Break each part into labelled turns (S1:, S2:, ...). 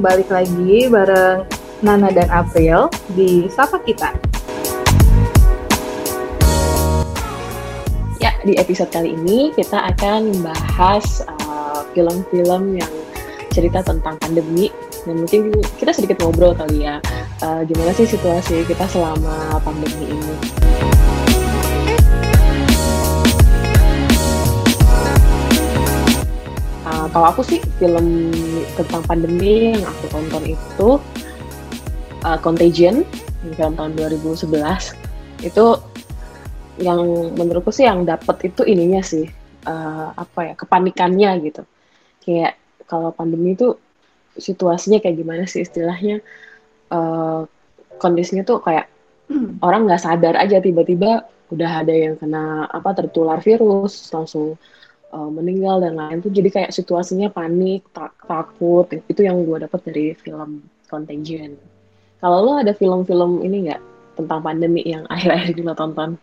S1: balik lagi bareng Nana dan April di Sapa Kita.
S2: Ya, di episode kali ini kita akan membahas uh, film-film yang cerita tentang pandemi dan mungkin kita sedikit ngobrol kali ya uh, gimana sih situasi kita selama pandemi ini. Uh, kalau aku sih film tentang pandemi yang aku tonton itu uh, Contagion film tahun 2011 itu yang menurutku sih yang dapat itu ininya sih uh, apa ya kepanikannya gitu. Kayak kalau pandemi itu situasinya kayak gimana sih istilahnya? Uh, kondisinya tuh kayak hmm. orang nggak sadar aja tiba-tiba udah ada yang kena apa tertular virus langsung uh, meninggal dan lain tuh jadi kayak situasinya panik tak, takut itu yang gue dapat dari film Contagion kalau lo ada film-film ini nggak tentang pandemi yang akhir-akhir ini lo tonton?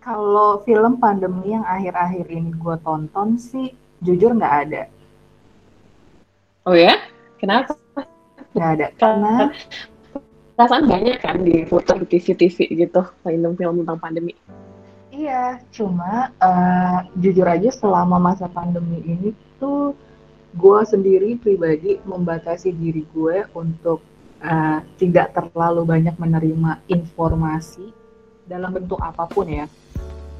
S1: Kalau film pandemi yang akhir-akhir ini gue tonton sih, jujur nggak ada.
S2: Oh ya? Kenapa?
S1: Nggak ada. Karena
S2: perasaan banyak kan di foto di TV-TV gitu, film-film tentang pandemi.
S1: Iya, cuma uh, jujur aja selama masa pandemi ini tuh gue sendiri pribadi membatasi diri gue untuk uh, tidak terlalu banyak menerima informasi dalam bentuk apa pun ya.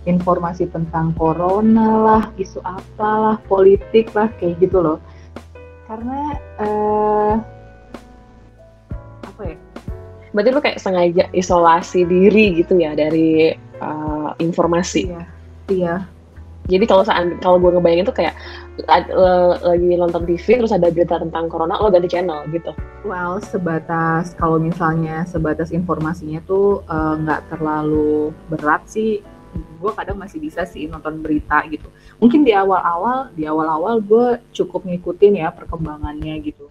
S1: Informasi tentang corona lah isu apalah politik lah kayak gitu loh. Karena uh, apa ya?
S2: Berarti lu kayak sengaja isolasi diri gitu ya dari uh, informasi
S1: iya iya
S2: jadi kalau saat kalau gue ngebayangin tuh kayak lagi nonton TV terus ada berita tentang corona lo ganti channel gitu.
S1: Well sebatas kalau misalnya sebatas informasinya tuh eh, nggak uh, terlalu berat sih gue kadang masih bisa sih nonton berita gitu. Mungkin di awal-awal di awal-awal gue cukup ngikutin ya perkembangannya gitu.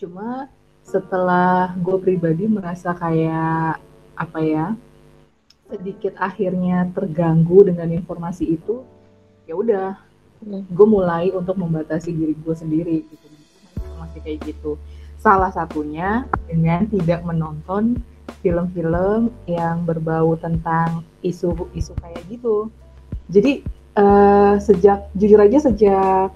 S1: Cuma setelah gue pribadi merasa kayak apa ya sedikit akhirnya terganggu dengan informasi itu ya udah hmm. gue mulai untuk membatasi diri gue sendiri gitu. Masih kayak gitu. Salah satunya dengan tidak menonton film-film yang berbau tentang isu-isu kayak gitu. Jadi uh, sejak jujur aja sejak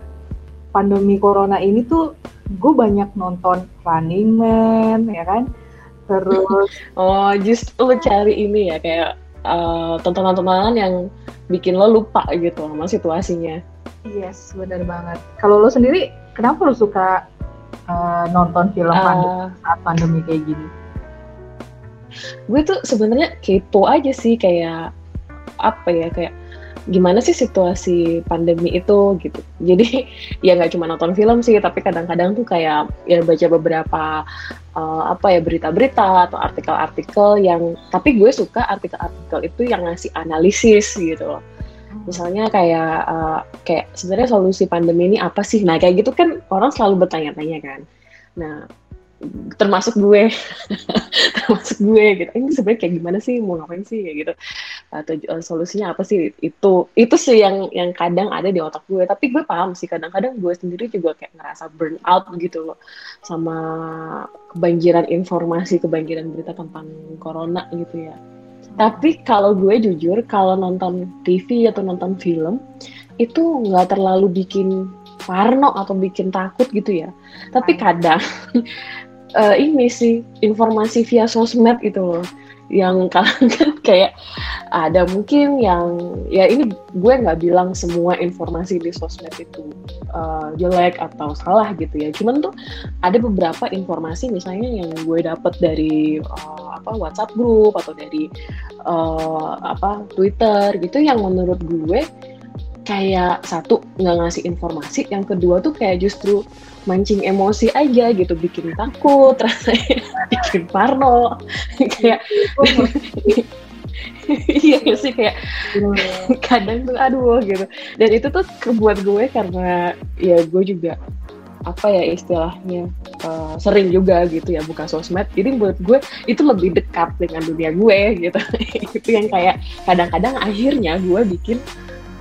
S1: pandemi corona ini tuh gue banyak nonton Running Man ya kan? Terus
S2: oh justru lo cari ini ya kayak uh, tontonan-tontonan yang bikin lo lupa gitu sama situasinya.
S1: Yes, benar banget. Kalau lo sendiri, kenapa lo suka uh, nonton film uh, saat pandemi kayak gini?
S2: Gue tuh sebenarnya kepo aja sih kayak apa ya kayak gimana sih situasi pandemi itu gitu. Jadi ya nggak cuma nonton film sih, tapi kadang-kadang tuh kayak ya baca beberapa uh, apa ya berita-berita atau artikel-artikel yang tapi gue suka artikel-artikel itu yang ngasih analisis gitu loh. Hmm. Misalnya kayak uh, kayak sebenarnya solusi pandemi ini apa sih? Nah kayak gitu kan orang selalu bertanya-tanya kan. Nah termasuk gue. Termasuk gue gitu. Ini sebenarnya kayak gimana sih? Mau ngapain sih? Kayak gitu. Atau uh, solusinya apa sih? Itu itu sih yang yang kadang ada di otak gue. Tapi gue paham sih kadang-kadang gue sendiri juga kayak ngerasa burn out gitu loh. Sama kebanjiran informasi kebanjiran berita tentang corona gitu ya. Tapi kalau gue jujur kalau nonton TV atau nonton film itu nggak terlalu bikin parno atau bikin takut gitu ya. Tapi kadang uh, ini sih informasi via sosmed itu loh. Yang kalian kan kayak ada mungkin yang ya ini gue nggak bilang semua informasi di sosmed itu uh, jelek atau salah gitu ya. Cuman tuh ada beberapa informasi misalnya yang gue dapet dari uh, apa WhatsApp group atau dari uh, apa Twitter gitu yang menurut gue kayak satu nggak ngasih informasi, yang kedua tuh kayak justru mancing emosi aja gitu, bikin takut, rasanya bikin parno, kayak iya sih kayak kadang tuh aduh gitu. Dan itu tuh kebuat gue karena ya gue juga apa ya istilahnya uh, sering juga gitu ya buka sosmed. Jadi buat gue itu lebih dekat dengan dunia gue gitu. Itu yang kayak kadang-kadang akhirnya gue bikin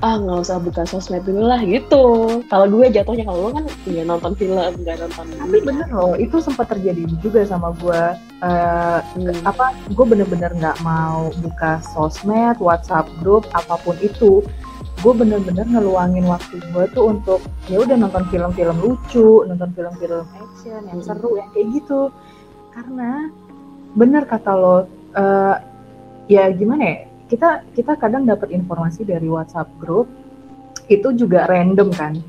S2: ah nggak usah buka sosmed dulu lah gitu. Kalau gue jatuhnya kalau lo kan nggak nonton film nggak nonton
S1: tapi bener loh itu sempat terjadi juga sama gue. Uh, hmm. apa gue bener-bener nggak mau buka sosmed WhatsApp grup apa pun itu. Gue bener-bener ngeluangin waktu gue tuh untuk ya udah nonton film-film lucu nonton film-film action yang seru yang kayak gitu. Karena bener kata lo uh, ya gimana ya kita kita kadang dapat informasi dari WhatsApp grup itu juga random kan?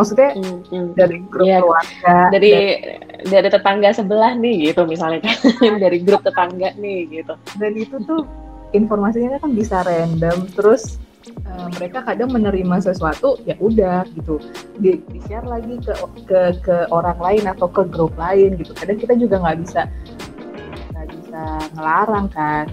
S1: Maksudnya hmm, hmm, dari grup ya, keluarga
S2: dari, dari dari tetangga sebelah nih gitu misalnya kan. Dari grup tetangga nih gitu.
S1: Dan itu tuh informasinya kan bisa random terus uh, mereka kadang menerima sesuatu ya udah gitu. Di, di share lagi ke ke ke orang lain atau ke grup lain gitu. Kadang kita juga nggak bisa nggak bisa ngelarang kan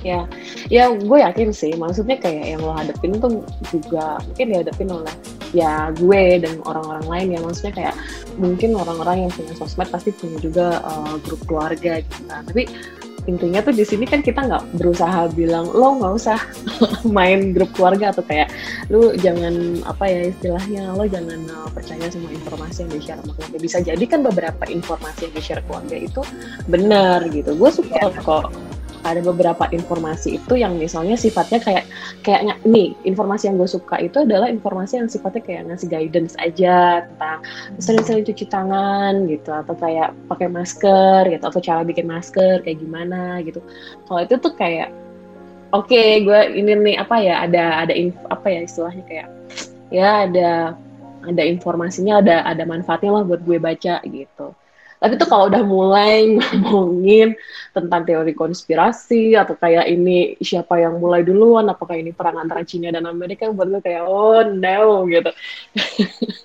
S2: ya ya gue yakin sih maksudnya kayak yang lo hadapin tuh juga mungkin dihadapin oleh ya gue dan orang-orang lain ya. Maksudnya kayak mungkin orang-orang yang punya sosmed pasti punya juga uh, grup keluarga gitu. Kan tapi intinya tuh di sini kan kita nggak berusaha bilang lo nggak usah main grup keluarga atau kayak lu jangan apa ya istilahnya lo jangan uh, percaya semua informasi yang di share sama keluarga. Bisa jadi kan beberapa informasi yang di share keluarga itu benar gitu. Gue suka yeah. kok ada beberapa informasi itu yang misalnya sifatnya kayak kayaknya nih informasi yang gue suka itu adalah informasi yang sifatnya kayak ngasih guidance aja tentang sering-sering cuci tangan gitu atau kayak pakai masker gitu atau cara bikin masker kayak gimana gitu. Kalau itu tuh kayak oke okay, gue ini nih apa ya ada ada apa ya istilahnya kayak ya ada ada informasinya ada ada manfaatnya lah buat gue baca gitu tapi tuh kalau udah mulai ngomongin tentang teori konspirasi atau kayak ini siapa yang mulai duluan, apakah ini perang antara Cina dan Amerika, buat gue kayak oh no gitu.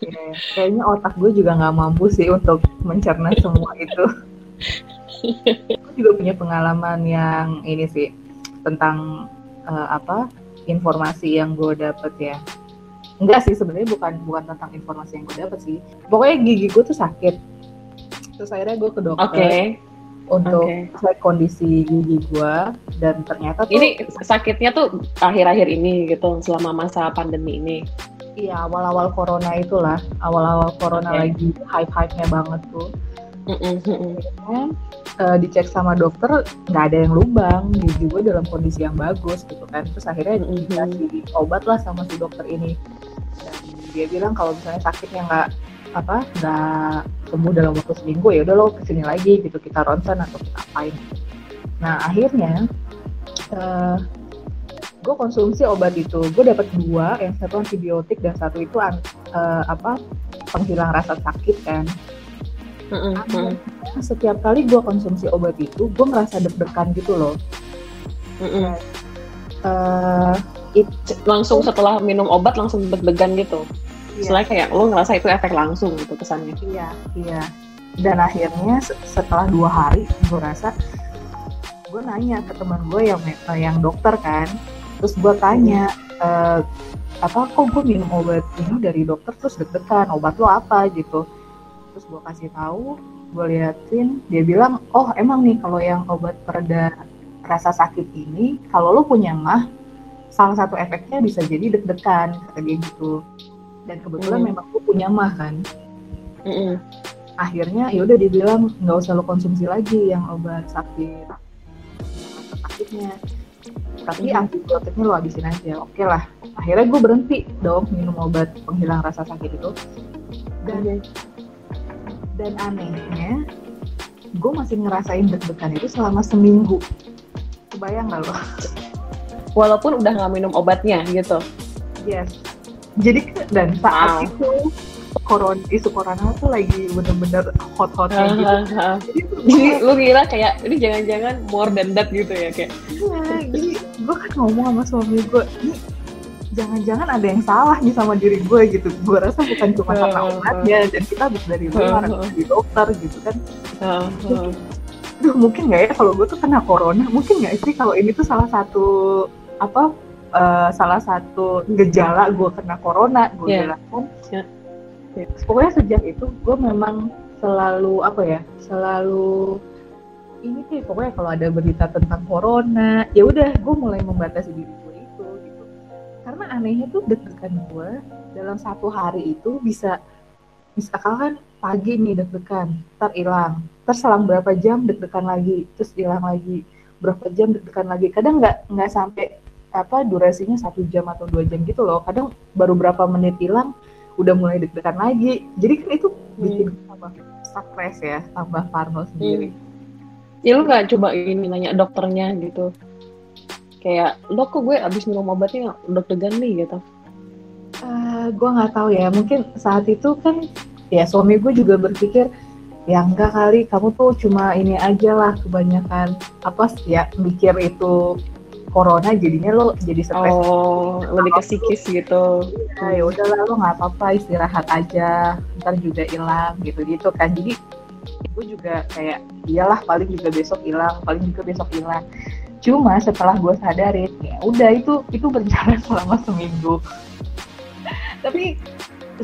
S1: Yeah, kayaknya otak gue juga nggak mampu sih untuk mencerna semua itu. gue juga punya pengalaman yang ini sih tentang uh, apa informasi yang gue dapet ya enggak sih sebenarnya bukan bukan tentang informasi yang gue dapet sih pokoknya gigi gue tuh sakit terus akhirnya gue ke dokter okay. untuk okay. cek kondisi gigi gue dan ternyata tuh
S2: ini sakitnya tuh akhir-akhir ini gitu selama masa pandemi ini
S1: iya awal-awal corona itulah awal-awal corona okay. lagi hype-hype-nya banget tuh Mm -hmm. uh, dicek sama dokter nggak ada yang lubang gigi gue dalam kondisi yang bagus gitu kan terus akhirnya mm -hmm. dikasih obat lah sama si dokter ini dan dia bilang kalau misalnya sakitnya nggak apa nggak sembuh dalam waktu seminggu ya udah lo ke sini lagi gitu kita ronsen atau kita apain nah akhirnya uh, eh, gue konsumsi obat itu gue dapat dua yang satu antibiotik dan satu itu uh, apa penghilang rasa sakit kan mm-hmm. setiap kali gue konsumsi obat itu gue merasa deg-degan gitu loh
S2: mm-hmm. uh, it, langsung setelah minum obat langsung deg-degan gitu Soalnya kayak lo ngerasa itu efek langsung gitu kesannya.
S1: Iya, iya. Dan akhirnya setelah dua hari gue rasa gue nanya ke teman gue yang yang dokter kan, terus gue tanya e, apa kok gue minum obat ini dari dokter terus deg-degan? Obat lo apa? Gitu, terus gue kasih tahu, gue liatin, dia bilang oh emang nih kalau yang obat pereda rasa sakit ini kalau lo punya mah salah satu efeknya bisa jadi deg-degan kata dia gitu dan kebetulan mm. memang gue punya mah kan. Mm -mm. akhirnya ya udah dibilang nggak usah lo konsumsi lagi yang obat sakit. Sakitnya. Tapi mm. antibiotiknya lo habisin aja oke okay lah. Akhirnya gue berhenti dong minum obat penghilang rasa sakit itu. Dan mm. dan anehnya gue masih ngerasain deg-degan itu selama seminggu. Kebayang gak lo?
S2: Walaupun udah nggak minum obatnya gitu.
S1: Yes. Jadi dan saat wow. itu koron isu corona tuh lagi bener-bener hot-hotnya uh, gitu. Uh, uh.
S2: Jadi, lu kira kayak ini jangan-jangan more than that gitu ya kayak.
S1: Iya, jadi gue kan ngomong sama suami gue, ini jangan-jangan ada yang salah nih sama diri gue gitu. Gue rasa bukan cuma karena obatnya dan kita habis dari luar, uh, dari dokter gitu kan. Uh, uh. Duh, mungkin nggak ya kalau gue tuh kena corona? Mungkin nggak sih kalau ini tuh salah satu apa uh, salah satu gejala gue kena corona gue yeah. bilang kan yeah. yeah. pokoknya sejak itu gue memang selalu apa ya selalu ini sih pokoknya kalau ada berita tentang corona ya udah gue mulai membatasi diri gue itu gitu karena anehnya tuh deg-degan gue dalam satu hari itu bisa misalkan pagi nih deg-degan ntar hilang terus selang berapa jam deg-degan lagi terus hilang lagi berapa jam deg-degan lagi kadang nggak nggak sampai apa durasinya satu jam atau dua jam gitu loh. Kadang baru berapa menit hilang udah mulai deg-degan lagi. Jadi kan itu bikin hmm. tambah stres ya tambah parno sendiri.
S2: Hmm. ya lu nggak coba ini nanya dokternya gitu. Kayak dok kok gue abis minum obatnya deg-degan nih gitu.
S1: Uh, eh, gue nggak tahu ya. Mungkin saat itu kan ya suami gue juga berpikir ya enggak kali kamu tuh cuma ini aja lah kebanyakan apa sih ya mikir itu corona jadinya lo jadi stres.
S2: Oh lebih ke psikis gitu.
S1: Ya, ya udahlah lo nggak apa-apa istirahat aja ntar juga hilang gitu gitu kan. Jadi gue juga kayak iyalah paling juga besok hilang paling juga besok hilang. Cuma setelah gue sadarin ya udah itu itu berjalan selama seminggu. Tapi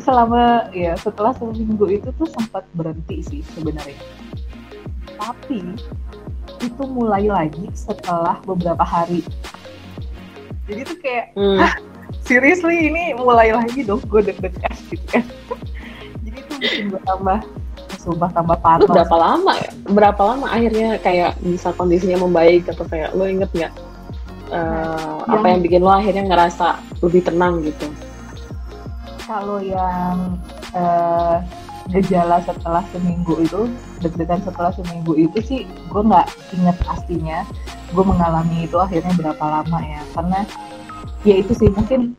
S1: selama ya setelah seminggu itu tuh sempat berhenti sih sebenarnya. Tapi itu mulai lagi setelah beberapa hari. Jadi tuh kayak hmm. seriously ini mulai lagi dong gue deg-degan gitu kan. Jadi itu bikin gue tambah sumpah tambah parah
S2: berapa lama ya? Berapa lama akhirnya kayak bisa kondisinya membaik atau kayak lo inget nggak uh, yang, apa yang bikin lo akhirnya ngerasa lebih tenang gitu?
S1: Kalau yang uh, gejala setelah seminggu itu deg-degan setelah seminggu itu sih gue nggak inget pastinya gue mengalami itu akhirnya berapa lama ya karena ya itu sih mungkin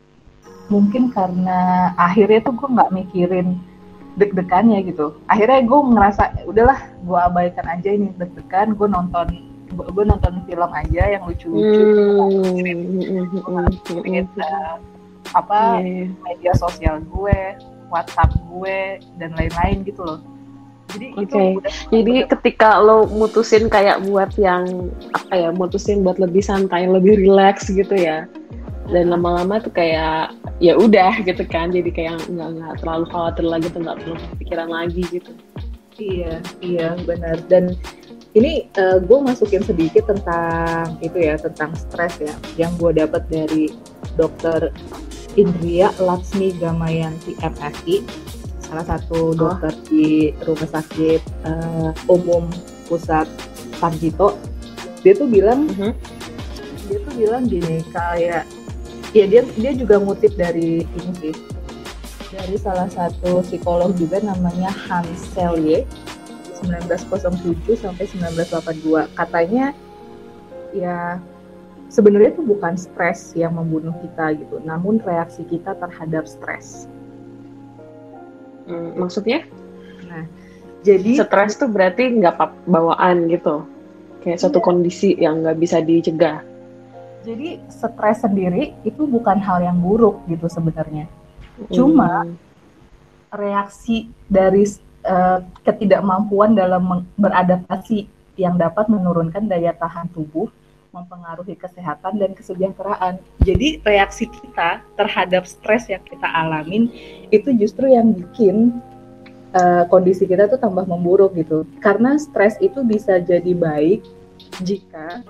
S1: mungkin karena akhirnya tuh gue nggak mikirin deg-degannya gitu akhirnya gue ngerasa udahlah gue abaikan aja ini deg-degan gue nonton gue nonton film aja yang lucu-lucu hmm. hmm apa yeah. Iya. media sosial gue, WhatsApp gue dan lain-lain gitu loh.
S2: Jadi okay. itu udah, Jadi udah, ketika lo mutusin kayak buat yang apa ya, mutusin buat lebih santai, lebih relax gitu ya. Dan lama-lama tuh kayak ya udah gitu kan. Jadi kayak nggak nggak terlalu khawatir lagi tuh nggak perlu pikiran lagi gitu.
S1: Iya, iya benar. Dan ini uh, gue masukin sedikit tentang itu ya tentang stres ya. Yang gue dapat dari dokter Indria Laksmi Gamayanti MSI salah satu dokter oh. di rumah sakit uh, umum pusat Sarjito dia tuh bilang uh -huh. dia tuh bilang gini kayak ya dia dia juga ngutip dari ini sih. Dari salah satu psikolog juga namanya Hans Selye 1907 sampai 1982 katanya ya sebenarnya itu bukan stres yang membunuh kita gitu, namun reaksi kita terhadap stres.
S2: Hmm, maksudnya? Nah, jadi stres tuh berarti nggak bawaan gitu, kayak suatu iya. kondisi yang nggak bisa dicegah.
S1: Jadi stres sendiri itu bukan hal yang buruk gitu sebenarnya. Cuma hmm. reaksi dari uh, ketidakmampuan dalam beradaptasi yang dapat menurunkan daya tahan tubuh mempengaruhi kesehatan dan kesejahteraan. Jadi reaksi kita terhadap stres yang kita alamin itu justru yang bikin uh, kondisi kita tuh tambah memburuk gitu. Karena stres itu bisa jadi baik jika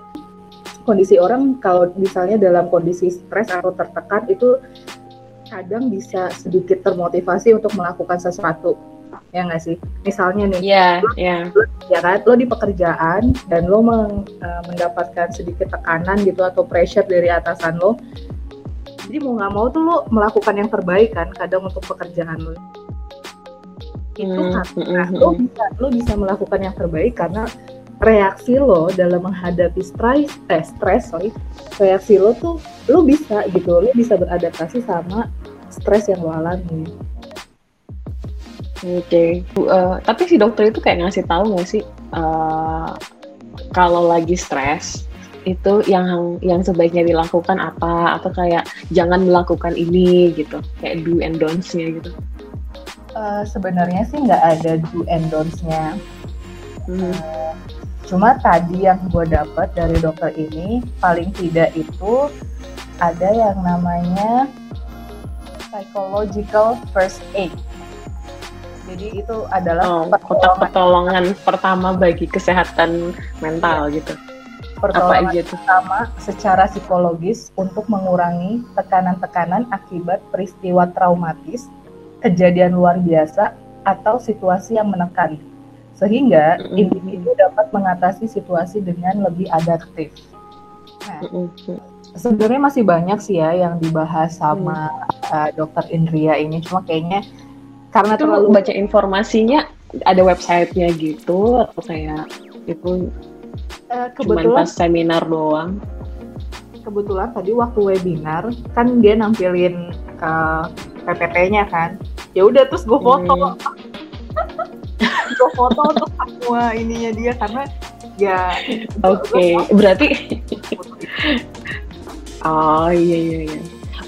S1: kondisi orang kalau misalnya dalam kondisi stres atau tertekan itu kadang bisa sedikit termotivasi untuk melakukan sesuatu ya nggak sih? Misalnya nih
S2: yeah, yeah. Lo,
S1: ya kan lo di pekerjaan dan lo meng, uh, mendapatkan sedikit tekanan gitu atau pressure dari atasan lo jadi mau nggak mau tuh lo melakukan yang terbaik kan kadang untuk pekerjaan lo. Itu mm, karena mm, lo bisa lo bisa melakukan yang terbaik karena reaksi lo dalam menghadapi stres eh stres sorry reaksi lo tuh lo bisa gitu lo bisa beradaptasi sama stres yang lo alami
S2: Oke, okay. uh, tapi si dokter itu kayak ngasih tahu nggak sih uh, kalau lagi stres itu yang yang sebaiknya dilakukan apa? Atau kayak jangan melakukan ini gitu. Kayak do and don'ts-nya gitu.
S1: Uh, sebenarnya sih nggak ada do and don'ts-nya. Hmm. uh, cuma tadi yang gue dapat dari dokter ini paling tidak itu ada yang namanya psychological first aid jadi itu adalah
S2: oh, kotak pertolongan pertama bagi kesehatan mental ya. gitu.
S1: pertolongan pertama secara psikologis untuk mengurangi tekanan-tekanan akibat peristiwa traumatis, kejadian luar biasa, atau situasi yang menekan, sehingga individu dapat mengatasi situasi dengan lebih adaptif. Nah, sebenarnya masih banyak sih ya yang dibahas sama mm. uh, Dokter Indria ini, cuma kayaknya karena
S2: itu terlalu baca informasinya ada websitenya gitu atau kayak itu uh, kebetulan pas seminar doang
S1: kebetulan tadi waktu webinar kan dia nampilin uh, eh, PPT-nya kan ya udah terus gue foto hmm. gue foto untuk semua ininya dia karena ya
S2: oke okay. berarti oh iya iya iya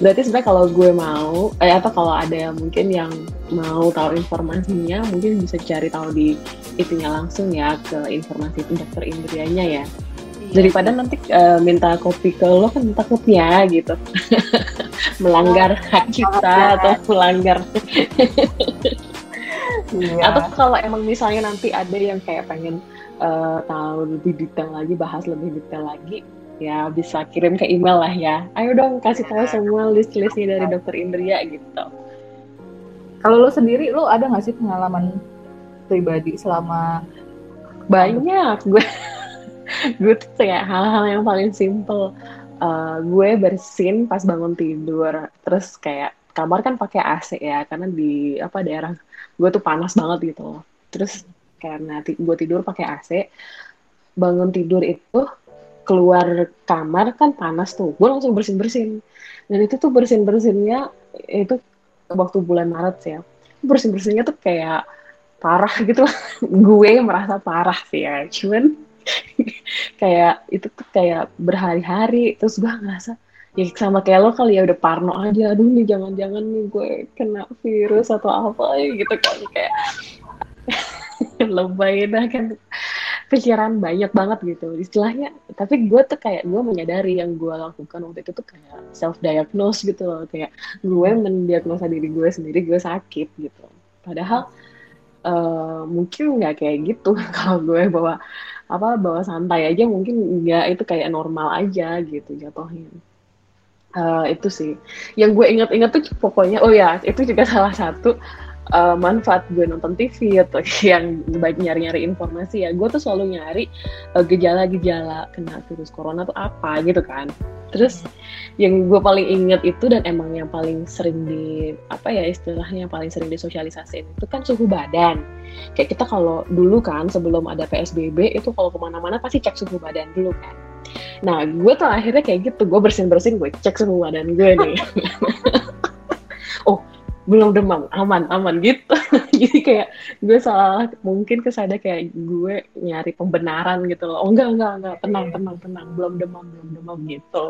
S2: berarti sebenarnya kalau gue mau eh apa kalau ada yang mungkin yang mau tahu informasinya mungkin bisa cari tahu di itunya langsung ya ke informasi itu dokter Indrianya ya iya. daripada nanti uh, minta kopi ke lo kan takutnya gitu melanggar oh, hak kita ya. atau melanggar iya. atau kalau emang misalnya nanti ada yang kayak pengen uh, tahu lebih detail lagi bahas lebih detail lagi ya bisa kirim ke email lah ya. Ayo dong kasih tahu semua list-listnya dari Dokter Indria gitu.
S1: Kalau lo sendiri, lo ada nggak sih pengalaman pribadi selama
S2: banyak. Gue gue tuh kayak hal-hal yang paling simple. Uh, gue bersin pas bangun tidur. Terus kayak kamar kan pakai AC ya karena di apa daerah gue tuh panas banget gitu. Terus karena gue tidur pakai AC bangun tidur itu keluar kamar kan panas tuh. Gue langsung bersin bersin dan itu tuh bersin bersinnya itu waktu bulan Maret sih ya. Bersin bersinnya tuh kayak parah gitu. Gue merasa parah sih ya. Cuman kayak itu tuh kayak berhari-hari. Terus gue ngerasa ya sama kayak lo kali ya udah parno aja. Aduh nih jangan-jangan nih gue kena virus atau apa gitu kan. Kayak lebay dah kan pikiran banyak banget gitu. Istilahnya tapi gue tuh kayak gue menyadari yang gue lakukan waktu itu tuh kayak self diagnose gitu loh. Kayak gue mendiagnosa diri gue sendiri gue sakit gitu. Padahal uh, mungkin nggak kayak gitu. Kalau gue bawa apa bawa santai aja mungkin nggak. Itu kayak normal aja gitu jatuhnya. Uh, itu sih. Yang gue ingat-ingat tuh pokoknya oh ya itu juga salah satu uh, manfaat gue nonton TV atau yang baik nyari-nyari informasi ya gue tuh selalu nyari uh, gejala-gejala kena virus corona tuh apa gitu kan. Terus yang gue paling inget itu dan emang yang paling sering di apa ya istilahnya yang paling sering disosialisasiin itu kan suhu badan. Kayak kita kalau dulu kan sebelum ada PSBB itu kalau ke mana-mana pasti cek suhu badan dulu kan. Nah gue tuh akhirnya kayak gitu gue bersin-bersin gue cek suhu badan gue nih belum demam aman aman gitu. Jadi kayak gue salah mungkin kesada kayak gue nyari pembenaran gitu loh. Oh enggak enggak enggak. Tenang tenang tenang. Belum demam belum demam gitu.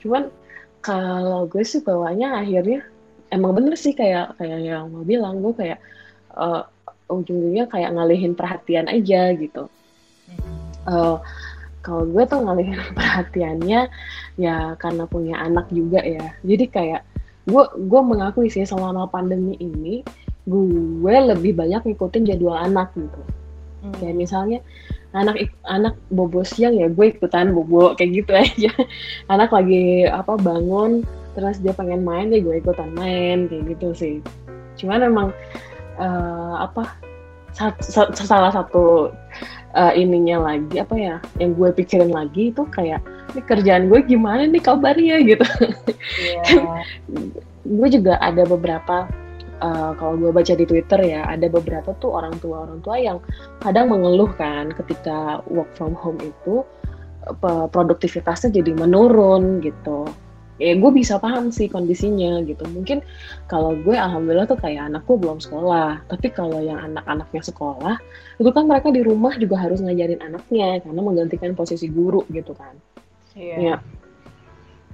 S2: Cuman kalau gue sih bawanya akhirnya emang bener sih kayak kayak yang mau bilang gue kayak uh, ujung-ujungnya kayak ngalihin perhatian aja gitu. Uh, kalau gue tuh ngalihin perhatiannya ya karena punya anak juga ya. Jadi kayak gue gue mengakui sih selama pandemi ini gue lebih banyak ngikutin jadwal anak gitu. Hmm. kayak misalnya anak anak bobo siang ya gue ikutan bobo kayak gitu aja. Anak lagi apa bangun terus dia pengen main ya gue ikutan main kayak gitu sih. Cuman emang uh, apa salah satu uh, ininya lagi apa ya yang gue pikirin lagi itu kayak ini kerjaan gue gimana nih kabarnya? gitu. Yeah. gue juga ada beberapa uh, kalau gue baca di Twitter ya ada beberapa tuh orang tua orang tua yang kadang mengeluh kan ketika work from home itu produktivitasnya jadi menurun gitu ya gue bisa paham sih kondisinya gitu. Mungkin kalau gue alhamdulillah tuh kayak anakku belum sekolah. Tapi kalau yang anak-anaknya sekolah itu kan mereka di rumah juga harus ngajarin anaknya karena menggantikan posisi guru gitu kan. Iya. ya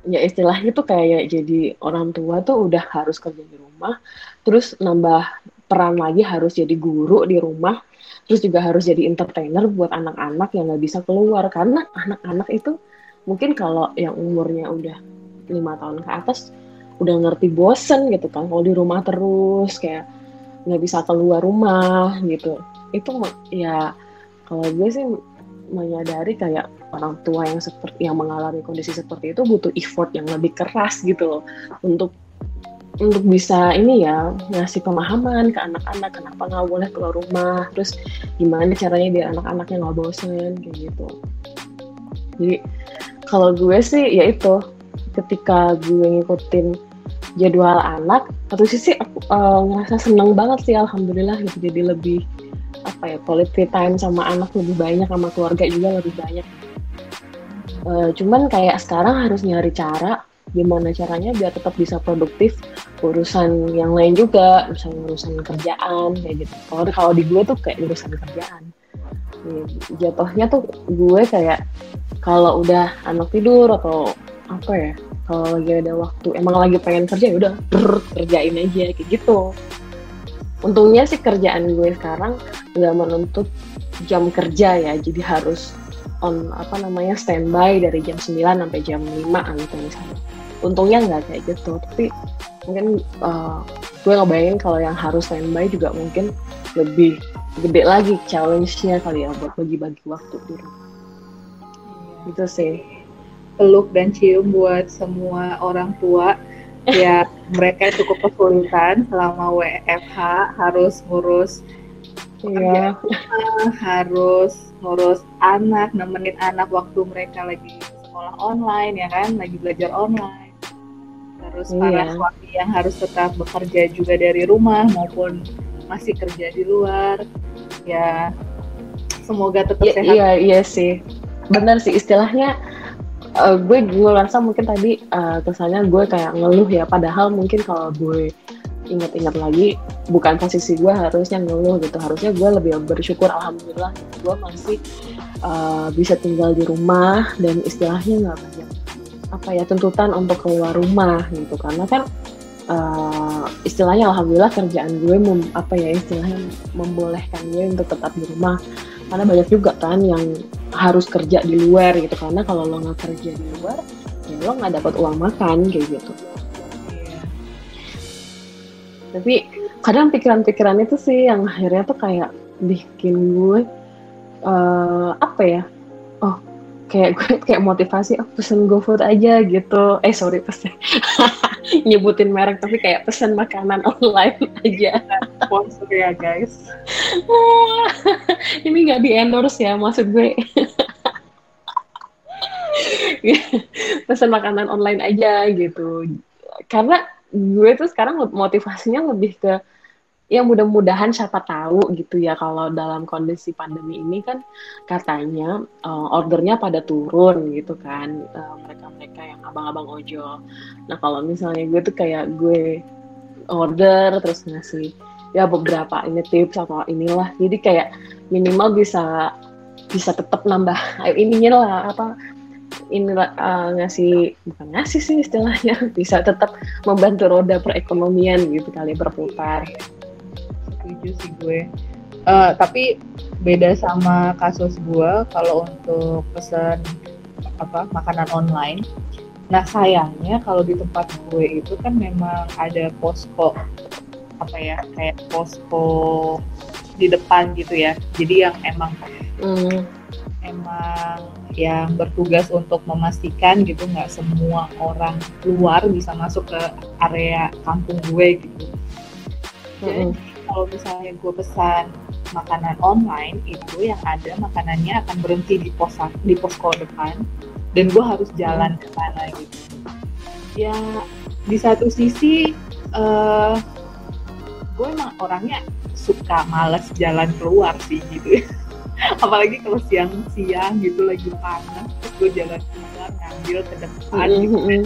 S2: ya istilahnya tuh kayak jadi orang tua tuh udah harus kerja di rumah terus nambah peran lagi harus jadi guru di rumah terus juga harus jadi entertainer buat anak-anak yang nggak bisa keluar. Karena anak-anak itu mungkin kalau yang umurnya udah lima tahun ke atas udah ngerti bosen gitu kan kalau di rumah terus kayak nggak bisa keluar rumah gitu. Itu ya kalau gue sih menyadari kayak orang tua yang seperti yang mengalami kondisi seperti itu butuh effort yang lebih keras gitu loh. Untuk untuk bisa ini ya ngasih pemahaman ke anak-anak kenapa nggak boleh keluar rumah terus gimana caranya biar anak-anaknya nggak bosen kayak gitu. Jadi kalau gue sih ya itu ketika gue ngikutin jadwal anak satu sisi aku uh, ngerasa seneng banget sih alhamdulillah gitu. Jadi lebih apa ya quality time sama anak lebih banyak sama keluarga juga lebih banyak. Uh, cuman kayak sekarang harus nyari cara gimana caranya biar tetap bisa produktif urusan yang lain juga misalnya urusan kerjaan kayak gitu. Kalau kalau di gue tuh kayak urusan kerjaan. Jatuhnya tuh gue kayak kalau udah anak tidur atau apa ya kalau lagi ada waktu emang lagi pengen kerja ya udah kerjain aja kayak gitu. Untungnya sih kerjaan gue sekarang nggak menuntut jam kerja ya jadi harus on apa namanya standby dari jam 9 sampai jam 5 gitu misalnya. Untungnya nggak kayak gitu tapi mungkin uh, gue ngebayangin kalau yang harus standby juga mungkin lebih gede lagi challenge-nya kali ya buat bagi-bagi waktu di rumah gitu sih
S1: peluk dan cium buat semua orang tua ya mereka cukup kesulitan selama WFH harus ngurus
S2: iya.
S1: harus ngurus anak nemenin anak waktu mereka lagi sekolah online ya kan lagi belajar online terus iya. para suami yang harus tetap bekerja juga dari rumah maupun masih kerja di luar ya semoga tetap
S2: ya, sehat iya iya sih benar sih istilahnya uh, gue gue rasa mungkin tadi uh, kesannya gue kayak ngeluh ya. Padahal mungkin kalau gue ingat-ingat lagi bukan posisi gue harusnya ngeluh gitu. Harusnya gue lebih bersyukur alhamdulillah gue masih uh, bisa tinggal di rumah dan istilahnya nggak banyak apa ya tuntutan untuk keluar rumah gitu. Karena kan uh, istilahnya alhamdulillah kerjaan gue mem, apa ya istilahnya membolehkan gue untuk tetap di rumah karena banyak juga kan yang harus kerja di luar gitu. Karena kalau lo nggak kerja di luar ya lo nggak dapat uang makan kayak gitu. Tapi kadang pikiran-pikiran itu sih yang akhirnya tuh kayak bikin gue uh, apa ya? Oh kayak gue kayak motivasi oh pesen GoFood aja gitu. Eh sorry pesen. Nyebutin merek tapi kayak pesen makanan online aja.
S1: Sponsor ya guys.
S2: Ini nggak di endorse ya maksud gue. Pesan makanan online aja gitu. Karena gue tuh sekarang motivasinya lebih ke ya mudah-mudahan siapa tahu gitu ya kalau dalam kondisi pandemi ini kan katanya uh, ordernya pada turun gitu kan uh, mereka-mereka yang abang-abang ojol. Nah kalau misalnya gue tuh kayak gue order terus ngasih ya beberapa ini tips atau inilah jadi kayak minimal bisa bisa tetap nambah ininya lah apa ini uh, ngasih bukan ngasih sih istilahnya bisa tetap membantu roda perekonomian gitu kali berputar
S1: setuju sih gue uh, tapi beda sama kasus gue kalau untuk pesan apa makanan online nah sayangnya kalau di tempat gue itu kan memang ada posko apa ya kayak posko di depan gitu ya jadi yang emang mm. emang yang bertugas untuk memastikan gitu nggak semua orang luar bisa masuk ke area kampung gue gitu. Jadi kalau misalnya gue pesan makanan online itu yang ada makanannya akan berhenti di pos di posko depan dan gue harus jalan ke sana gitu. Ya di satu sisi uh, gue emang orangnya suka males jalan keluar sih gitu. Apalagi kalau siang-siang gitu lagi panas terus gue jalan keluar ngambil ke depan gitu kan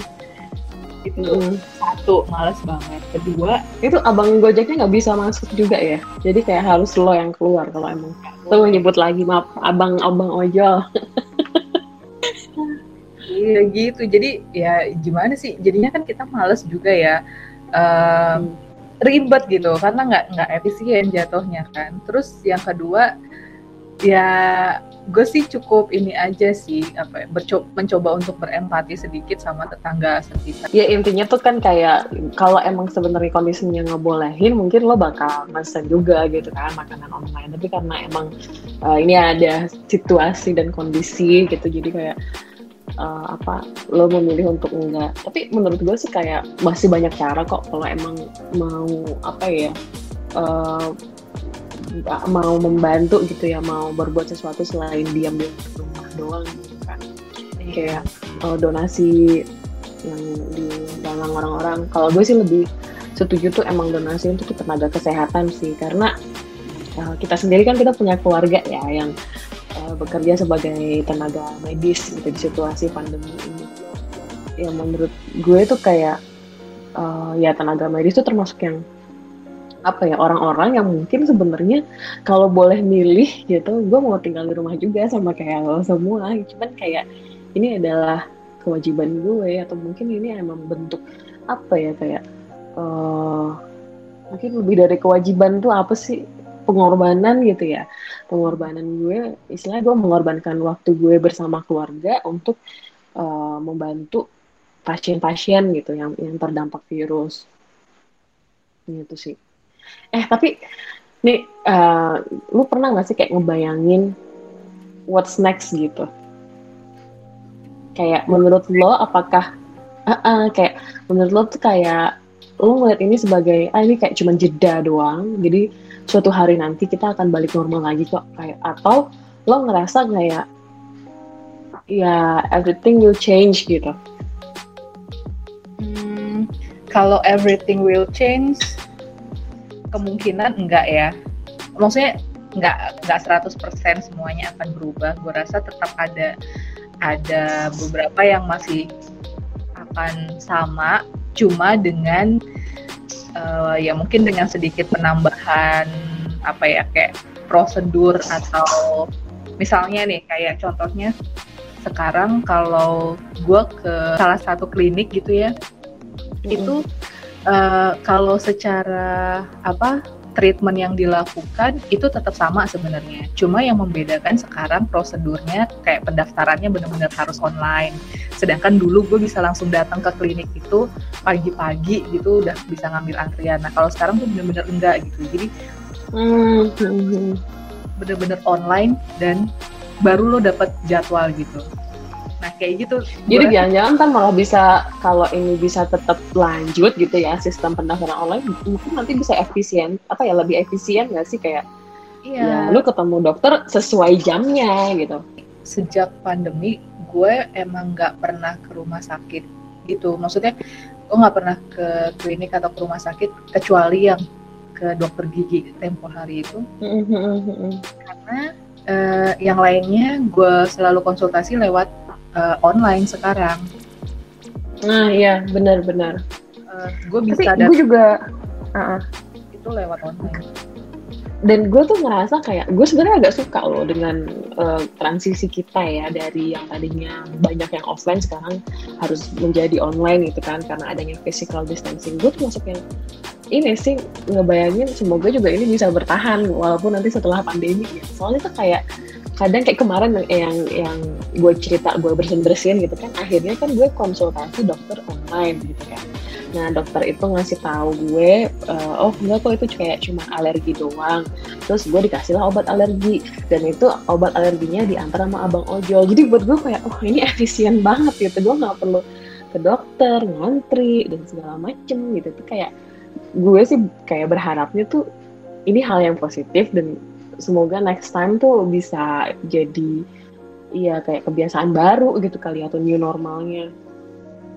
S1: itu mm -hmm. satu males banget. Kedua
S2: itu abang gojeknya nggak bisa masuk juga ya? Jadi kayak harus lo yang keluar kalau emang. Lo nyebut lagi maaf abang abang ojol.
S1: Iya gitu. Jadi ya gimana sih? Jadinya kan kita males juga ya. Um, ribet gitu. Karena nggak nggak efisien jatuhnya kan. Terus yang kedua ya gue sih cukup ini aja sih apa ya, mencoba untuk berempati sedikit sama tetangga sekitar.
S2: Ya intinya tuh kan kayak kalau emang sebenarnya kondisinya ngebolehin mungkin lo bakal mesen juga gitu kan makanan online. Tapi karena emang uh, ini ada situasi dan kondisi gitu jadi kayak uh, apa lo memilih untuk enggak. Tapi menurut gue sih kayak masih banyak cara kok kalau emang mau apa ya uh, mau membantu gitu ya mau berbuat sesuatu selain diam di rumah doang gitu kan. Kayak uh, donasi yang di dalam orang-orang. Kalau gue sih lebih setuju tuh emang donasi untuk tenaga kesehatan sih. Karena uh, kita sendiri kan kita punya keluarga ya yang uh, bekerja sebagai tenaga medis gitu di situasi pandemi ini. Yang menurut gue tuh kayak uh, ya tenaga medis tuh termasuk yang apa ya orang-orang yang mungkin sebenarnya kalau boleh milih gitu gue mau tinggal di rumah juga sama kayak lo semua. Cuman kayak ini adalah kewajiban gue atau mungkin ini emang bentuk apa ya kayak uh, mungkin lebih dari kewajiban tuh apa sih? Pengorbanan gitu ya. Pengorbanan gue istilah gue mengorbankan waktu gue bersama keluarga untuk uh, membantu pasien-pasien gitu yang yang terdampak virus. Gitu sih Eh tapi nih uh, lu pernah gak sih kayak ngebayangin what's next gitu? Kayak menurut lo apakah uh, uh, kayak menurut lo tuh kayak lo ngeliat ini sebagai ah ini kayak cuma jeda doang jadi suatu hari nanti kita akan balik normal lagi kok kayak atau lo ngerasa kayak ya everything will change gitu
S1: hmm, kalau everything will change kemungkinan enggak ya maksudnya enggak enggak 100% semuanya akan berubah gue rasa tetap ada ada beberapa yang masih akan sama cuma dengan uh, ya mungkin dengan sedikit penambahan apa ya kayak prosedur atau misalnya nih kayak contohnya sekarang kalau gue ke salah satu klinik gitu ya hmm. itu uh, kalau secara apa treatment yang dilakukan itu tetap sama sebenarnya. Cuma yang membedakan sekarang prosedurnya kayak pendaftarannya benar-benar harus online. Sedangkan dulu gue bisa langsung datang ke klinik itu pagi-pagi gitu udah bisa ngambil antrian. Nah kalau sekarang tuh benar-benar enggak gitu. Jadi hmm. benar-benar online dan baru lo dapet jadwal gitu. Nah kayak gitu.
S2: Jadi jangan-jangan kan malah bisa kalau ini bisa tetap lanjut gitu ya sistem pendaftaran online mungkin nanti bisa efisien apa ya lebih efisien nggak sih kayak Iya. Ya, lu ketemu dokter sesuai jamnya gitu.
S1: Sejak pandemi, gue emang nggak pernah ke rumah sakit gitu. Maksudnya, gue nggak pernah ke klinik atau ke rumah sakit kecuali yang ke dokter gigi tempo hari itu. Karena uh, yang lainnya gue selalu konsultasi lewat uh, online sekarang.
S2: Nah iya benar-benar.
S1: Uh, gue bisa.
S2: Tapi gue juga uh -uh.
S1: itu lewat online.
S2: Dan gue tuh ngerasa kayak gue sebenarnya agak suka loh dengan uh, transisi kita ya dari yang tadinya banyak yang offline sekarang harus menjadi online gitu kan karena adanya physical distancing. Gue tuh masuk yang ini sih ngebayangin semoga juga ini bisa bertahan walaupun nanti setelah pandemi ya. Soalnya tuh kayak kadang kayak kemarin yang yang gue cerita gue bersin bersin gitu kan akhirnya kan gue konsultasi dokter online gitu kan. Nah dokter itu ngasih tahu gue uh, oh enggak kok itu kayak cuma alergi doang. Terus gue dikasih lah obat alergi. Dan itu obat alerginya diantar sama abang ojol jadi buat gue kayak oh ini efisien banget gitu. Gue nggak perlu ke dokter ngantri dan segala macem gitu. Tuh kayak gue sih kayak berharapnya tuh ini hal yang positif dan semoga next time tuh bisa jadi iya kayak kebiasaan baru gitu kali atau new normalnya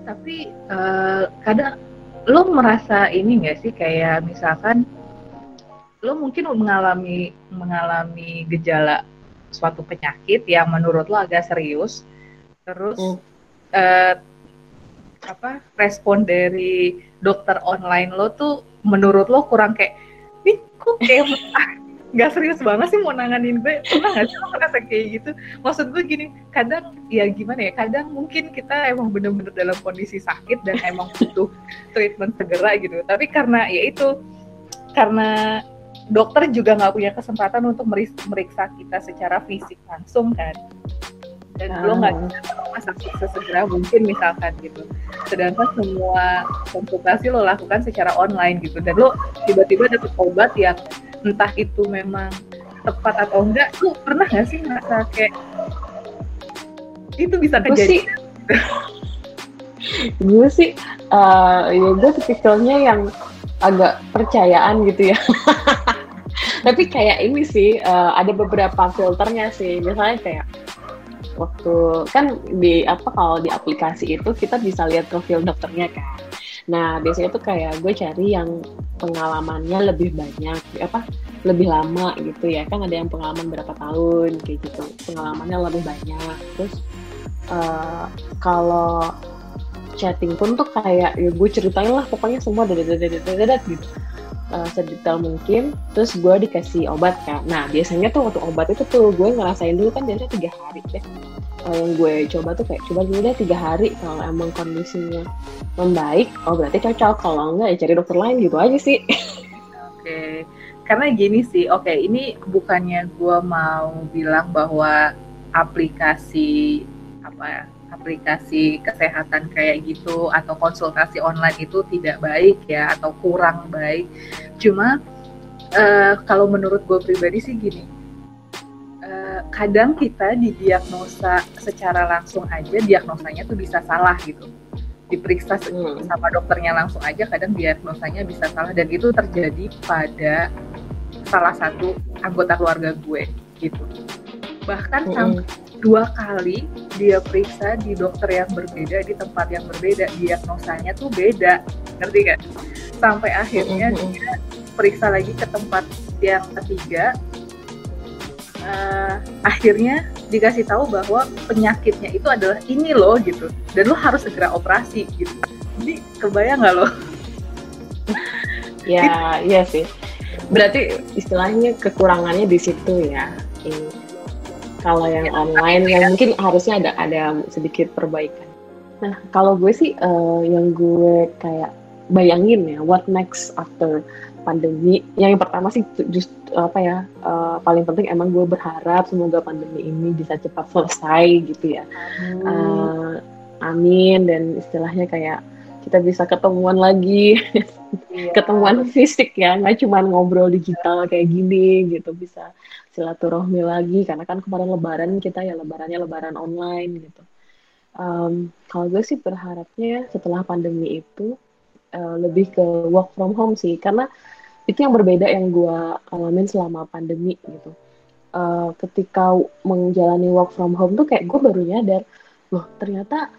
S1: tapi uh, kadang lo merasa ini nggak sih kayak misalkan lo mungkin mengalami mengalami gejala suatu penyakit yang menurut lo agak serius terus mm. uh, apa respon dari dokter online lo tuh menurut lo kurang kayak nih kok kayak nggak serius banget sih mau nanganin gue. Pernah nggak sih lo merasa kayak gitu? Maksud gue gini kadang ya gimana ya kadang mungkin kita emang bener-bener dalam kondisi sakit dan emang butuh treatment segera gitu. Tapi karena ya itu karena dokter juga nggak punya kesempatan untuk meriksa kita secara fisik langsung kan. Dan lo nggak ah. bisa rumah sakit sesegera mungkin misalkan gitu. Sedangkan semua konsultasi lo lakukan secara online gitu. Dan lo tiba-tiba dapet obat yang entah itu memang tepat atau enggak lo pernah nggak sih ngerasa kayak itu bisa terjadi?
S2: gue sih uh, ya gue tipikalnya yang agak percayaan gitu ya. Tapi kayak ini sih uh, ada beberapa filternya sih. Misalnya kayak waktu kan di apa kalau di aplikasi itu kita bisa lihat profil dokternya kan. Nah biasanya tuh kayak gue cari yang pengalamannya lebih banyak, apa lebih lama gitu ya. Kan ada yang pengalaman berapa tahun kayak gitu. Pengalamannya lebih banyak. Terus uh, kalau chatting pun tuh kayak ya gue ceritain lah pokoknya semua dari gitu uh, sedetail mungkin terus gue dikasih obat kan nah biasanya tuh waktu obat itu tuh gue ngerasain dulu kan biasanya tiga hari deh uh, yang gue coba tuh kayak coba dulu deh tiga hari kalau emang kondisinya membaik. Oh berarti cocok. Kalau enggak ya cari dokter lain gitu aja sih.
S1: Oke. Okay. karena gini sih oke okay, ini bukannya gue mau bilang bahwa aplikasi apa ya aplikasi kesehatan kayak gitu atau konsultasi online itu tidak baik ya atau kurang baik. Cuma uh, kalau menurut gue pribadi sih gini, uh, kadang kita didiagnosa secara langsung aja diagnosanya tuh bisa salah gitu. Diperiksa hmm. sama dokternya langsung aja kadang diagnosanya bisa salah dan itu terjadi pada salah satu anggota keluarga gue gitu. Bahkan hmm. sampai dua kali dia periksa di dokter yang berbeda di tempat yang berbeda diagnosanya tuh beda. Ngerti gak sampai akhirnya mm-hmm. dia periksa lagi ke tempat yang ketiga. Uh, akhirnya dikasih tahu bahwa penyakitnya itu adalah ini loh gitu. Dan lo harus segera operasi gitu. Jadi kebayang nggak lo?
S2: Ya iya sih. Berarti istilahnya kekurangannya di situ ya ini kalau yang online yang mungkin harusnya ada ada sedikit perbaikan. Nah, kalau gue sih uh, yang gue kayak bayangin ya, what next after pandemi. Yang pertama sih just apa ya, uh, paling penting emang gue berharap semoga pandemi ini bisa cepat selesai gitu ya. Hmm. Uh, amin dan istilahnya kayak kita bisa ketemuan lagi, yeah. ketemuan fisik ya, nggak cuma ngobrol digital kayak gini gitu bisa silaturahmi lagi karena kan kemarin lebaran kita ya lebarannya lebaran online gitu. Um, kalau gue sih berharapnya setelah pandemi itu uh, lebih ke work from home sih karena itu yang berbeda yang gue alamin selama pandemi gitu. Uh, ketika menjalani work from home tuh kayak gue baru nyadar loh ternyata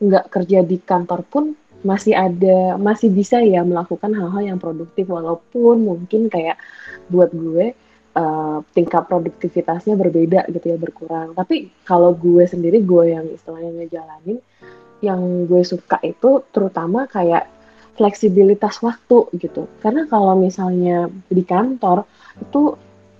S2: nggak kerja di kantor pun masih ada masih bisa ya melakukan hal-hal yang produktif walaupun mungkin kayak buat gue uh, tingkat produktivitasnya berbeda gitu ya berkurang. Tapi kalau gue sendiri gue yang istilahnya ngejalanin yang gue suka itu terutama kayak fleksibilitas waktu gitu. Karena kalau misalnya di kantor itu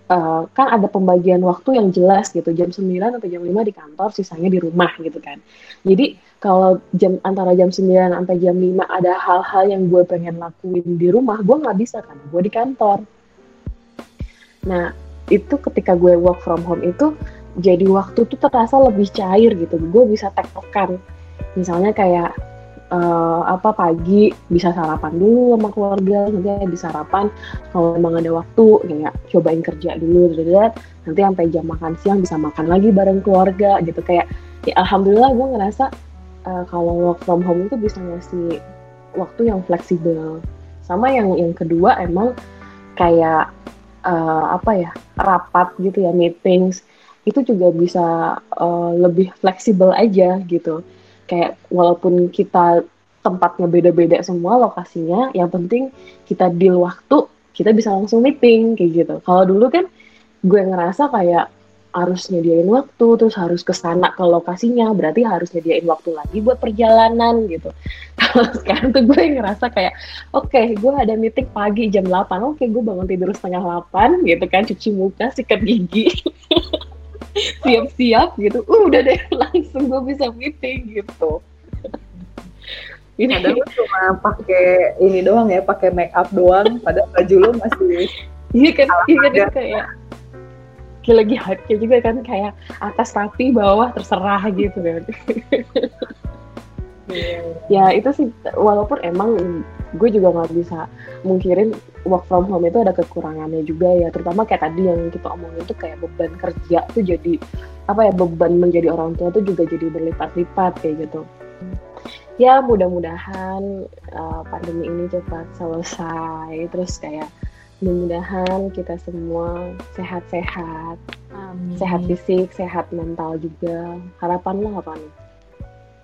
S2: uh, kan ada pembagian waktu yang jelas gitu. Jam 9 atau jam 5 di kantor sisanya di rumah gitu kan. Jadi kalau jam antara jam 9 sampai jam 5 ada hal-hal yang gue pengen lakuin di rumah gue nggak bisa kan. Gue di kantor Nah, itu ketika gue work from home itu jadi waktu tuh terasa lebih cair gitu. Gue bisa tektokan. Misalnya kayak uh, apa pagi bisa sarapan dulu sama keluarga, nanti bisa sarapan kalau memang ada waktu kayak cobain kerja dulu, dulu nanti sampai jam makan siang bisa makan lagi bareng keluarga gitu kayak ya alhamdulillah gue ngerasa uh, kalau work from home itu bisa ngasih waktu yang fleksibel. Sama yang yang kedua emang kayak uh, apa ya rapat gitu ya meetings itu juga bisa uh, lebih fleksibel aja gitu. Kayak walaupun kita tempatnya beda-beda semua lokasinya yang penting kita deal waktu kita bisa langsung meeting kayak gitu. Kalau dulu kan gue ngerasa kayak harus nyediain waktu terus harus ke sana ke lokasinya berarti harus nyediain waktu lagi buat perjalanan gitu. Kalau sekarang tuh gue ngerasa kayak oke okay, gue ada meeting pagi jam 8 oke okay, gue bangun tidur setengah 8 gitu kan cuci muka sikat gigi siap-siap gitu. Uh, udah deh langsung gue bisa meeting gitu.
S1: Ini padahal cuma pakai ini doang ya pakai make up doang padahal baju lo masih
S2: iya kan iya kan kayak kayak lagi hype juga kan kayak atas rapi bawah terserah gitu kan. Ya itu sih walaupun emang gue juga nggak bisa mungkirin work from home itu ada kekurangannya juga ya terutama kayak tadi yang kita omongin tuh kayak beban kerja tuh jadi apa ya beban menjadi orang tua tuh juga jadi berlipat-lipat kayak gitu. Ya mudah-mudahan uh, pandemi ini cepat selesai terus kayak mudah-mudahan kita semua sehat-sehat. Sehat fisik sehat mental juga. Harapan lo apa nih?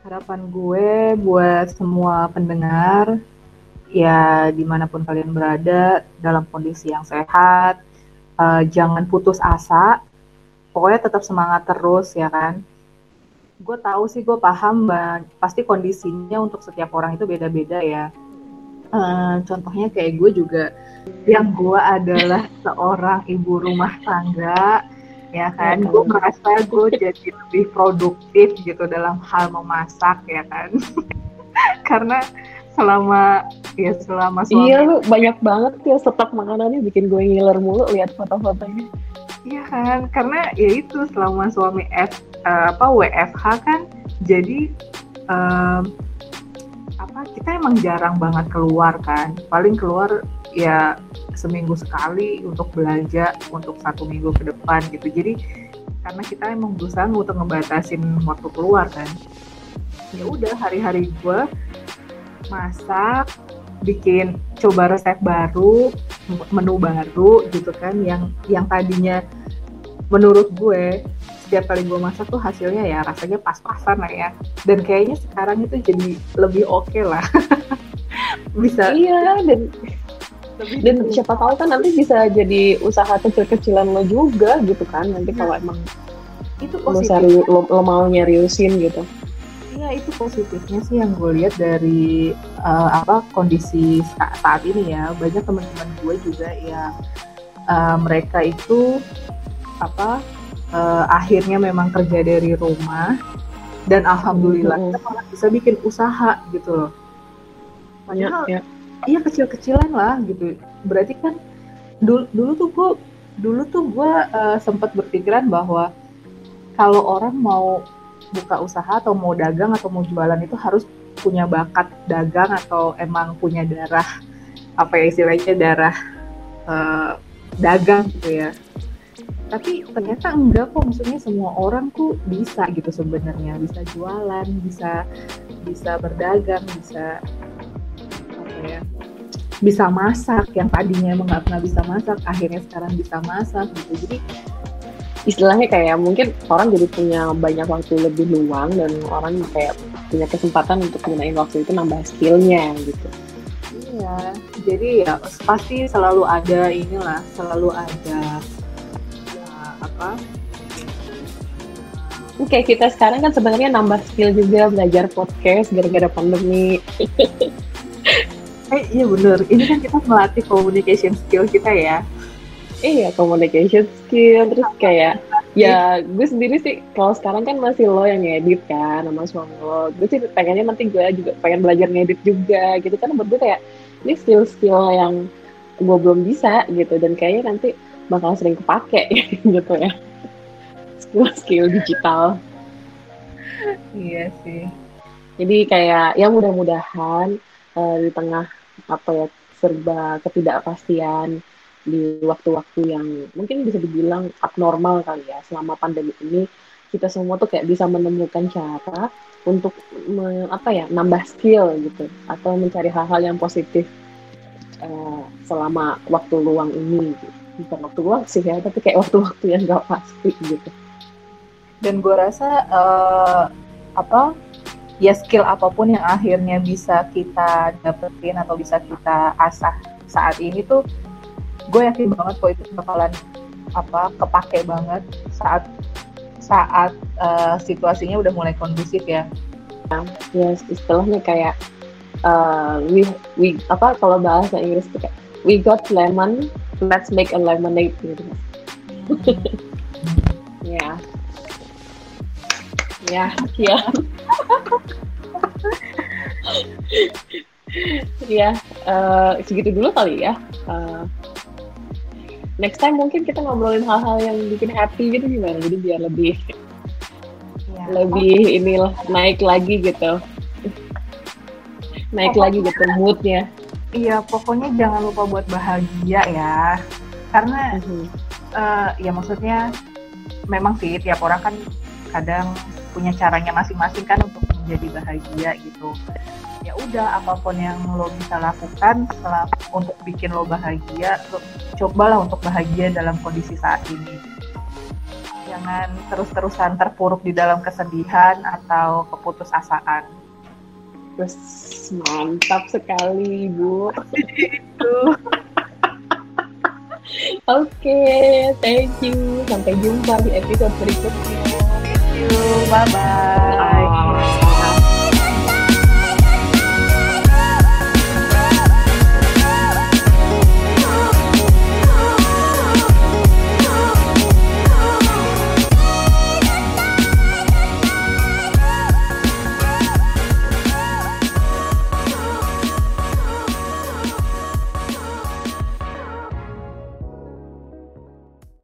S1: Harapan gue buat semua pendengar ya di mana pun kalian berada dalam kondisi yang sehat uh, jangan putus asa. Pokoknya tetap semangat terus ya kan? Gue tahu sih gue paham bang pasti kondisinya untuk setiap orang itu beda-beda ya uh, contohnya kayak gue juga yang gue adalah seorang ibu rumah tangga ya kan? gue merasa gue jadi lebih produktif gitu dalam hal memasak ya kan? Karena selama ya selama
S2: suami iya lu banyak banget ya stok makanannya bikin gue ngiler mulu lihat foto-fotonya.
S1: Iya kan? Karena ya itu selama suami F uh, apa WFH kan jadi um, apa kita emang jarang banget keluar kan. Paling keluar ya seminggu sekali untuk belanja untuk satu minggu ke depan gitu. Jadi karena kita emang berusaha untuk ngebatasin waktu keluar kan. Ya udah hari-hari gue masak bikin coba resep baru menu baru gitu kan yang yang tadinya menurut gue setiap kali gue masak tuh hasilnya ya rasanya pas-pasan lah ya. Dan kayaknya sekarang itu jadi lebih oke okay lah.
S2: Bisa iya. dan lebih dan siapa tahu kan nanti bisa jadi usaha kecil-kecilan lo juga gitu kan nanti nah, kalau emang itu lo, seri, lo, lo mau nyeriusin gitu.
S1: Iya itu positifnya sih yang gue lihat dari uh, apa kondisi saat ini ya. Banyak teman-teman gue juga yang uh, mereka itu apa uh, akhirnya memang kerja dari rumah dan alhamdulillah mm -hmm. kita malah bisa bikin usaha gitu loh. Padahal ya, ya iya kecil-kecilan lah gitu berarti kan dulu dulu tuh gue dulu tuh gue uh, sempat berpikiran bahwa kalau orang mau buka usaha atau mau dagang atau mau jualan itu harus punya bakat dagang atau emang punya darah apa ya istilahnya darah uh, dagang gitu ya tapi ternyata enggak kok maksudnya semua orang tuh bisa gitu sebenarnya. Bisa jualan bisa bisa berdagang bisa ya bisa masak. Yang tadinya emang nggak pernah bisa masak akhirnya sekarang bisa masak gitu. Jadi
S2: istilahnya kayak mungkin orang jadi punya banyak waktu lebih luang dan orang kayak punya kesempatan untuk gunain waktu itu nambah skillnya gitu.
S1: Iya jadi ya pasti selalu ada inilah selalu ada apa
S2: Oke, kita sekarang kan sebenarnya nambah skill juga belajar podcast gara-gara pandemi.
S1: Eh iya bener, ini kan kita melatih communication skill kita ya.
S2: Iya, communication skill, terus kayak ya gue sendiri sih kalau sekarang kan masih lo yang ngedit kan sama suami lo. Gue sih pengennya nanti gue juga pengen belajar ngedit juga gitu kan menurut gue kayak ini skill-skill yang gue belum bisa gitu dan kayaknya nanti bakal sering kepake gitu ya. Skill-skill digital.
S1: Iya sih.
S2: Jadi kayak ya mudah-mudahan uh, di tengah apa ya serba ketidakpastian di waktu-waktu yang mungkin bisa dibilang abnormal kali ya selama pandemi ini kita semua tuh kayak bisa menemukan cara untuk me, apa ya nambah skill gitu atau mencari hal-hal yang positif uh, selama waktu luang ini gitu. Bukan waktu luang sih ya tapi kayak waktu-waktu yang gak pasti gitu
S1: dan gue rasa uh, apa ya skill apa pun yang akhirnya bisa kita dapetin atau bisa kita asah saat ini tuh gue yakin banget kok itu bakalan apa kepake banget saat saat uh, situasinya udah mulai kondusif ya.
S2: Ya istilahnya kayak uh, we we apa kalau bahasa Inggris tuh kayak we got lemon, let's make a lemonade gitu. ya. Ya, ya. Uh, segitu dulu kali ya. Uh, next time mungkin kita ngobrolin hal-hal yang bikin happy gitu gimana jadi biar lebih ya. lebih oh. inilah naik lagi gitu naik pokoknya, lagi gitu moodnya
S1: iya pokoknya jangan lupa buat bahagia ya. Karena uh-huh. uh, ya maksudnya memang sih tiap orang kan kadang punya caranya masing-masing kan untuk menjadi bahagia gitu. Ya udah apa pun yang lo bisa lakukan setelah untuk bikin lo bahagia lo cobalah untuk bahagia dalam kondisi saat ini. Jangan terus-terusan terpuruk di dalam kesedihan atau keputusasaan
S2: terus mantap sekali ibu itu Oke, okay, thank you. Sampai jumpa di episode berikutnya.
S1: Thank you. Bye-bye.